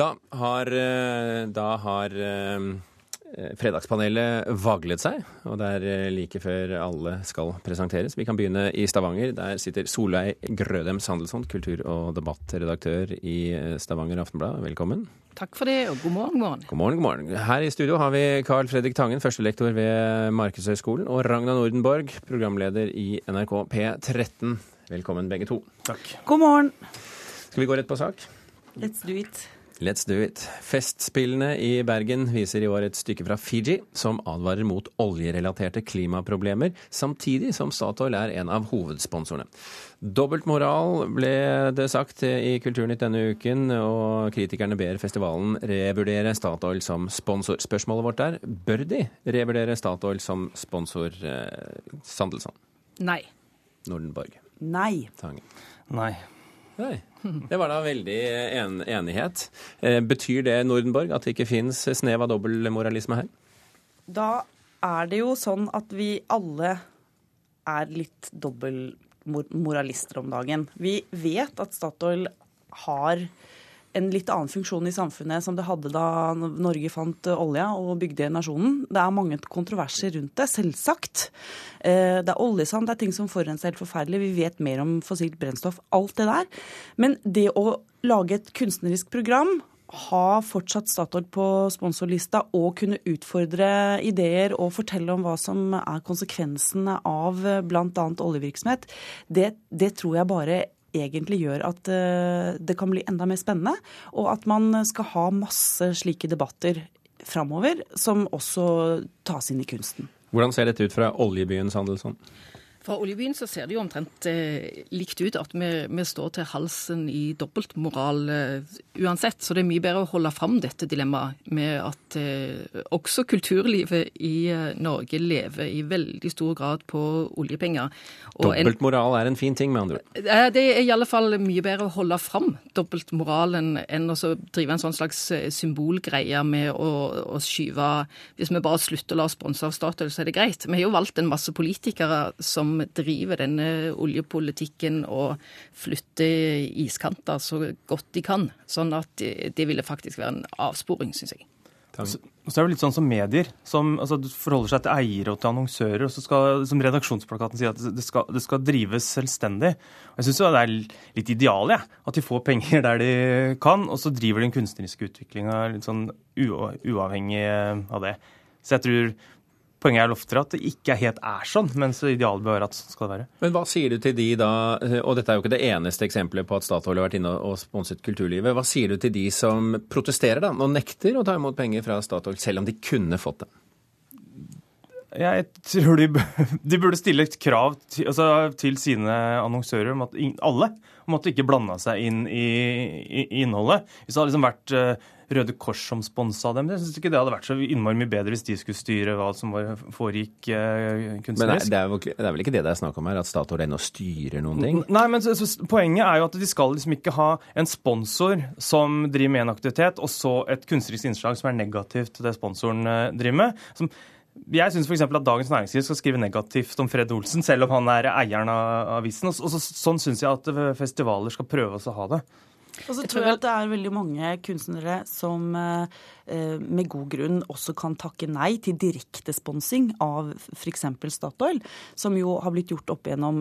Da har, eh, da har eh, Fredagspanelet vaglet seg, og det er eh, like før alle skal presenteres. Vi kan begynne i Stavanger. Der sitter Solveig Grødem Sandelsson, kultur- og debattredaktør i Stavanger Aftenblad. Velkommen. Takk for det, og god morgen, god morgen. God morgen, god morgen. Her i studio har vi Carl Fredrik Tangen, førstelektor ved Markedshøgskolen, og Ragna Nordenborg, programleder i NRK P13. Velkommen begge to. Takk. God morgen. Skal vi gå rett på sak? Let's do it. Let's do it. Festspillene i Bergen viser i år et stykke fra Fiji som advarer mot oljerelaterte klimaproblemer, samtidig som Statoil er en av hovedsponsorene. Dobbeltmoral ble det sagt i Kulturnytt denne uken, og kritikerne ber festivalen revurdere Statoil som sponsor. Spørsmålet vårt er bør de revurdere Statoil som sponsor, eh, Sandelsson? Nei. Nordenborg? Nei. Tangen? Nei. Nei. Det var da veldig en enighet. Eh, betyr det, Nordenborg, at det ikke fins snev av dobbeltmoralisme her? Da er det jo sånn at vi alle er litt dobbeltmoralister om dagen. Vi vet at Statoil har en litt annen funksjon i samfunnet som det hadde da Norge fant olja og bygde nasjonen. Det er mange kontroverser rundt det, selvsagt. Eh, det er oljesand, det er ting som forurenser helt forferdelig. Vi vet mer om fossilt brennstoff, alt det der. Men det å lage et kunstnerisk program ha fortsatt Statoil på sponsorlista og kunne utfordre ideer og fortelle om hva som er konsekvensene av bl.a. oljevirksomhet, det, det tror jeg bare egentlig gjør at det kan bli enda mer spennende, og at man skal ha masse slike debatter framover som også tas inn i kunsten. Hvordan ser dette ut fra oljebyen Sandelsson? Fra oljebyen så ser det jo omtrent eh, likt ut at vi, vi, står til halsen i dobbeltmoral eh, uansett. Så det er mye bedre å holde fram dette dilemmaet med at eh, også kulturlivet i eh, Norge lever i veldig stor grad på oljepenger. Dobbeltmoral er en fin ting, med andre ord? Det er i alle fall mye bedre å holde fram dobbeltmoralen enn å drive en sånn slags eh, symbolgreie med å, å skyve Hvis vi bare slutter å la oss sponse av Statoil, så er det greit. Vi har jo valgt en masse politikere som driver denne oljepolitikken og flytter iskanter så godt de kan. Sånn at det ville faktisk være en avsporing, syns jeg. Og så er det litt sånn som medier, som altså, forholder seg til eiere og til annonsører. og så skal, Som redaksjonsplakaten sier, at det skal, det skal drives selvstendig. Og Jeg syns det er litt ideal, ja, at de får penger der de kan, og så driver den kunstneriske utviklinga litt sånn uavhengig av det. Så jeg tror Poenget er oftere at det ikke helt er sånn, mens idealet bør være at sånn skal det være. Men hva sier du til de da, og dette er jo ikke det eneste eksempelet på at Statoil har vært inne og sponset kulturlivet, hva sier du til de som protesterer da, og nekter å ta imot penger fra Statoil, selv om de kunne fått det? Jeg tror de, de burde stille et krav til, altså, til, sine annonsører om at alle om at de ikke blanda seg inn i, i, i, innholdet. Hvis det hadde liksom vært uh, Røde Kors som sponsa dem. Jeg syns ikke det hadde vært så innmari mye bedre hvis de skulle styre hva som foregikk uh, kunstnerisk. Men det er, vel, det er, vel ikke det det er snakk om her, at Statoil ennå styrer noen ting? Nei, men så, så, Poenget er jo at de skal liksom ikke ha en sponsor som driver med en aktivitet, og så et kunstnerisk innslag som er negativt til det sponsoren uh, driver med. Som, jeg syns f.eks. at Dagens Næringsliv skal skrive negativt om Fred Olsen, selv om han er eieren av avisen. Og så, sånn syns jeg at festivaler skal prøve å ha det. Og så tror jeg at det er veldig mange kunstnere som med god grunn også kan takke nei til direktesponsing av f.eks. Statoil, som jo har blitt gjort opp igjennom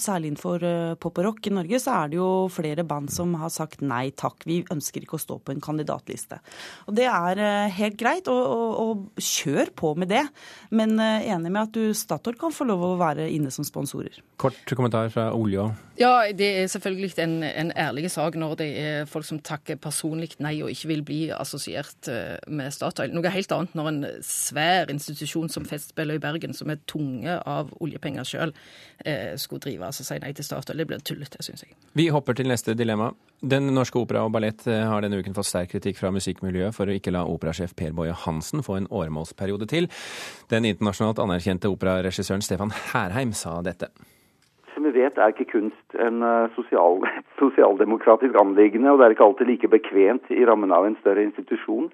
Særlig innenfor pop og rock i Norge så er det jo flere band som har sagt nei takk, vi ønsker ikke å stå på en kandidatliste. Og Det er helt greit, og, og, og kjør på med det. Men enig med at du, Statoil kan få lov å være inne som sponsorer. Kort kommentar fra Olja. Ja, det er selvfølgelig en, en ærlig sak når det er folk som takker personlig nei og ikke vil bli assosiert med Statoil. Noe helt annet når en svær institusjon som Festspillet i Bergen, som er tunge av oljepenger sjøl, eh, skulle drive altså si nei til Statoil. Det blir tullete, syns jeg. Vi hopper til neste dilemma. Den norske opera og ballett har denne uken fått sterk kritikk fra musikkmiljøet for å ikke la operasjef Per Boje Hansen få en åremålsperiode til. Den internasjonalt anerkjente operaregissøren Stefan Herheim sa dette vet, er ikke kunst en sosial, sosialdemokratisk anliggende, og det er ikke alltid like bekvemt i rammen av en større institusjon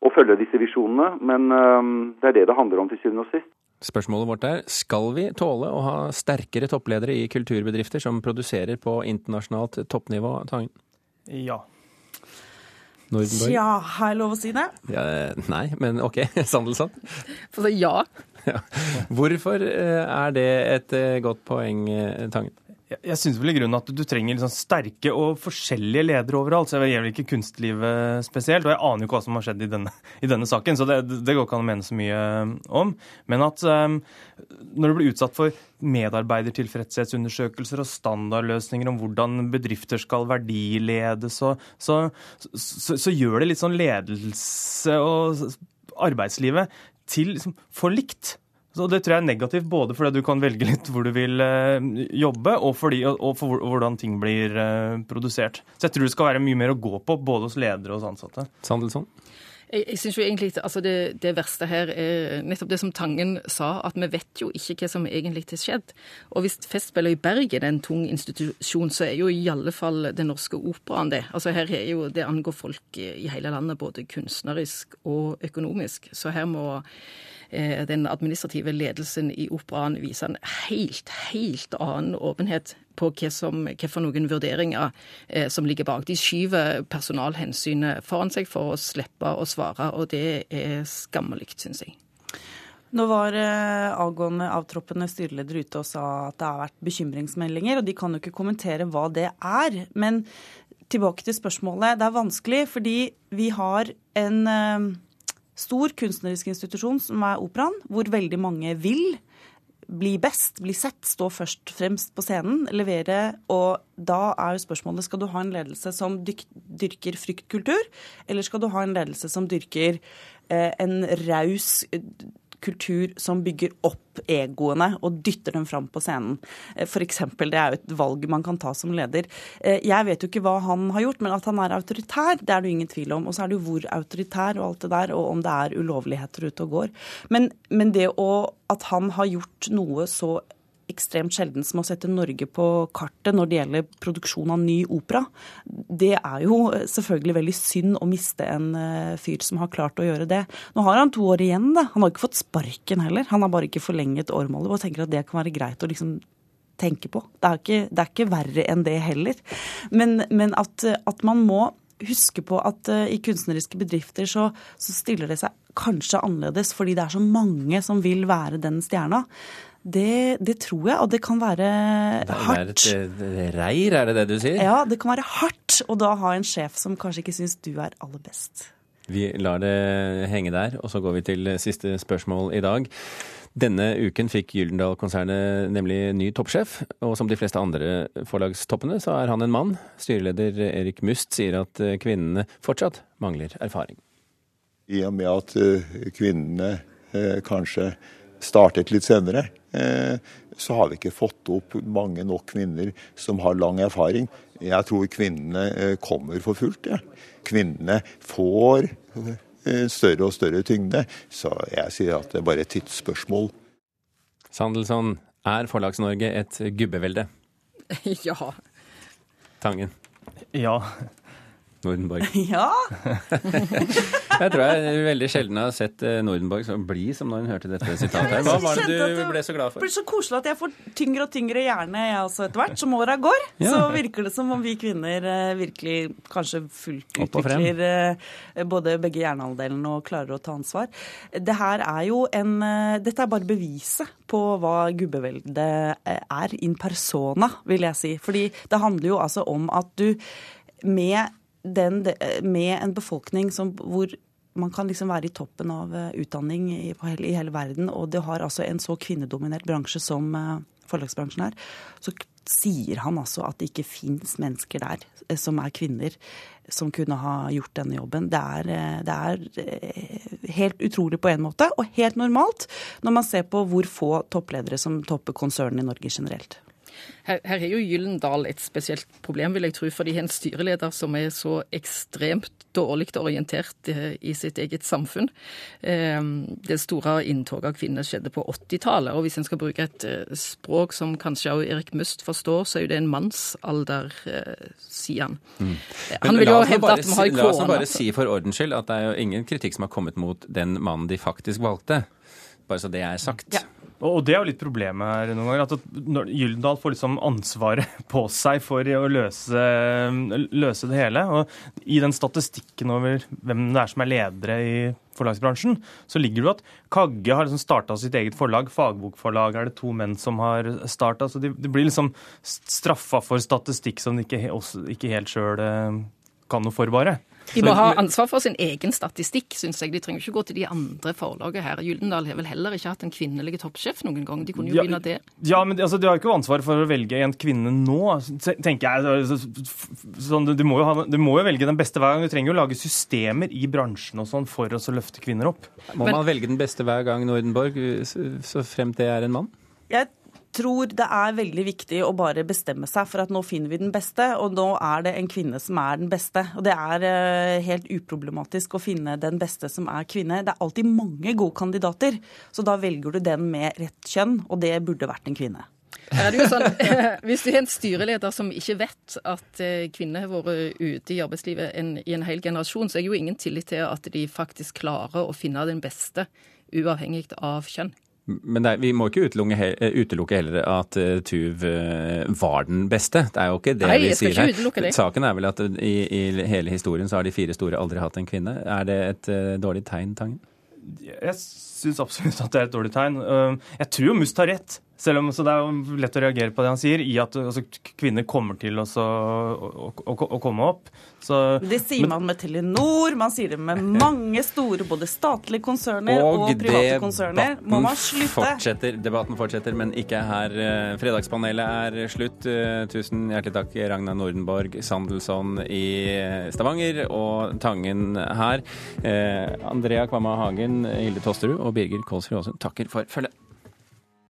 å følge disse visjonene, men det er det det handler om til syvende og sist. Spørsmålet vårt er skal vi tåle å ha sterkere toppledere i kulturbedrifter som produserer på internasjonalt toppnivå, Tangen? Ja. Nordenborg? Ja, har jeg lov å si det? Ja, nei, men OK. Si ja. Ja. Hvorfor eh, er det et eh, godt poeng, eh, Tangen? Jeg, jeg synes vel i grunnen at du, trenger liksom sterke og forskjellige ledere overalt. så Det gjelder ikke kunstlivet spesielt. Og jeg aner jo ikke hva som har skjedd i denne, i denne saken, så det, det, går ikke an å mene så mye om. Men at um, når du blir utsatt for medarbeidertilfredshetsundersøkelser og standardløsninger om hvordan bedrifter skal verdiledes, så, så, så, så gjør det litt sånn ledelse og arbeidslivet til liksom, for likt. Så Det tror jeg er negativt både fordi du kan velge litt hvor du vil eh, jobbe, og, fordi, og for hvordan ting blir eh, produsert. Så jeg tror det skal være mye mer å gå på, både hos ledere og hos ansatte. Sandelsson? Jeg, jeg synes jo egentlig altså det, det, verste her er nettopp det som Tangen sa, at vi vet jo ikke hva som egentlig har skjedd. Og hvis Festspillet i Bergen er en tung institusjon, så er jo i alle fall Den Norske Operaen det. Altså her er jo, Det angår folk i hele landet, både kunstnerisk og økonomisk. Så her må den administrative ledelsen i operaen viser en helt, helt annen åpenhet på hva, som, hva for noen vurderinger eh, som ligger bak. De skyver personalhensynet foran seg for å slippe å svare, og det er skammelig, syns jeg. Nå var eh, avgående avtroppende styreleder ute og sa at det har vært bekymringsmeldinger, og de kan jo ikke kommentere hva det er. Men tilbake til spørsmålet. Det er vanskelig fordi vi har en eh, stor kunstnerisk institusjon som er operaen, hvor veldig mange vil bli best, bli sett, stå først fremst på scenen, levere. Og da er jo spørsmålet skal du ha en ledelse som dyrker fryktkultur, eller skal du ha en ledelse som dyrker eh, en raus kultur som bygger opp egoene og dytter dem fram på scenen. Eh, F.eks. Det er jo et valg man kan ta som leder. Eh, jeg vet jo ikke hva han har gjort, men at han er autoritær, det er det ingen tvil om. Og så er det jo hvor autoritær og alt det der, og om det er ulovligheter ute og går. Men, men det å, at han har gjort noe så ekstremt sjelden som å sette Norge på kartet når det gjelder produksjon av ny opera. Det er jo selvfølgelig veldig synd å miste en eh, fyr som har klart å gjøre det. Nå har han to år igjen, da. Han har ikke fått sparken heller. Han har bare ikke forlenget årmålet og tenker at det kan være greit å liksom tenke på. Det er ikke, det er ikke verre enn det heller. Men, men at, at, man må huske på at uh, i kunstneriske bedrifter så, så stiller det seg kanskje annerledes fordi det er så mange som vil være den stjerna. Det, det, tror jeg, og det kan være hardt. Det er et reir, er det det du sier? Ja, det kan være hardt Og da ha en sjef som kanskje ikke syns du er aller best. Vi lar det henge der, og så går vi til siste spørsmål i dag. Denne uken fikk Gyldendal-konsernet nemlig ny toppsjef, og som de fleste andre forlagstoppene, så er han en mann. Styreleder Erik Must sier at kvinnene fortsatt mangler erfaring. I og med at kvinnene eh, kanskje startet litt senere, eh, så har vi ikke fått opp mange nok kvinner som har lang erfaring. Jeg tror kvinnene eh, kommer for fullt. Ja. Kvinnene får eh, større og større tyngde. Så jeg sier at det er bare et tidsspørsmål. Sandelsson, er Forlags-Norge et gubbevelde? ja. Tangen? Ja. Nordenborg. Ja! jeg tror jeg veldig sjelden har sett eh, Nordenborg så blid som når hun hørte dette sitatet. Hva var det du ble så glad for? Det blir så koselig at jeg får tyngre og tyngre hjerne jeg også etter hvert. Som åra går, ja. så virker det som om vi kvinner eh, virkelig kanskje fullt utvikler eh, både begge hjernehalvdelene og klarer å ta ansvar. Det her er jo en Dette er bare beviset på hva gubbeveldet er in persona, vil jeg si. Fordi det handler jo altså om at du med den, med en befolkning som, hvor man kan liksom være i toppen av eh, utdanning i, i hele verden, og det har altså en så kvinnedominert bransje som uh, forlagsbransjen er, så sier han altså at det ikke fins mennesker der eh, som er kvinner, som kunne ha gjort denne jobben. Det er, det er helt utrolig på en måte, og helt normalt når man ser på hvor få toppledere som topper konsernene i Norge generelt. Her, her er jo Gyllendal et spesielt problem, vil jeg tro, for de har en styreleder som er så ekstremt dårlig orientert eh, i sitt eget samfunn. Eh, det store inntoget av kvinner skjedde på 80-tallet, og hvis en skal bruke et eh, språk som kanskje også Erik Must forstår, så er jo det en mannsalder, sier han. Mm. Han vil jo hevde at vi har La oss bare si for ordens skyld at det er jo ingen kritikk som har kommet mot den mannen de faktisk valgte. Bare så det er sagt. Ja. Og det er jo litt problemet her noen ganger. At Gyldendal får liksom ansvaret på seg for å løse, løse, det hele. Og i den statistikken over hvem det er som er ledere i forlagsbransjen, så ligger det jo at Kagge har liksom starta sitt eget forlag. Fagbokforlag er det to menn som har starta. Så de, de, blir liksom straffa for statistikk som de ikke, ikke helt sjøl eh, kan noe for, bare. De må ha ansvar for sin egen statistikk, syns jeg. De trenger ikke gå til de andre forlagene her. Gyldendal har vel heller ikke hatt en kvinnelig toppsjef noen gang. De kunne jo ja, begynne det. Ja, men altså, de har jo ikke ansvar for å velge en kvinne nå, tenker jeg. Sånn, du, må ha, du, må jo velge den beste hver gang. Du trenger jo lage systemer i bransjen og sånn for å løfte kvinner opp. Må men, man velge den beste hver gang, Nordenborg, så fremt det er en mann? Jeg tror det er veldig viktig å bare bestemme seg for at nå finner vi den beste, og nå er det en kvinne som er den beste. Og det er eh, helt uproblematisk å finne den beste som er kvinne. Det er alltid mange gode kandidater, så da velger du den med rett kjønn, og det burde vært en kvinne. Sånn, hvis du er en styreleder som ikke vet at eh, kvinner har vært ute i arbeidslivet en, i en hel generasjon, så er det jo ingen tillit til at de faktisk klarer å finne den beste, uavhengig av kjønn. Men er, vi må ikke utelukke, utelukke heller at uh, Tuv uh, var den beste. Det er jo ikke det Nei, vi sier her. Det. Saken er vel at i, i, hele historien så har de fire store aldri hatt en kvinne. Er det et uh, dårlig tegn, Tangen? Jeg syns absolutt at det er et dårlig tegn. Jeg tror jo Must har rett. Selv om så det er jo lett å reagere på det han sier, i at altså, kvinner kommer til å, å, å, å komme opp. Så, det sier men, man med Telenor, man sier det med mange store både statlige konserner og, og private konserner. Må man slutte? Fortsetter, debatten fortsetter, men ikke her. Eh, fredagspanelet er slutt. Eh, tusen hjertelig takk, Ragna Nordenborg, Sandelsson i Stavanger og Tangen her. Eh, Andrea Kvamma Hagen, Hilde Tosterud og Birger Kålsrud Aasund takker for følget.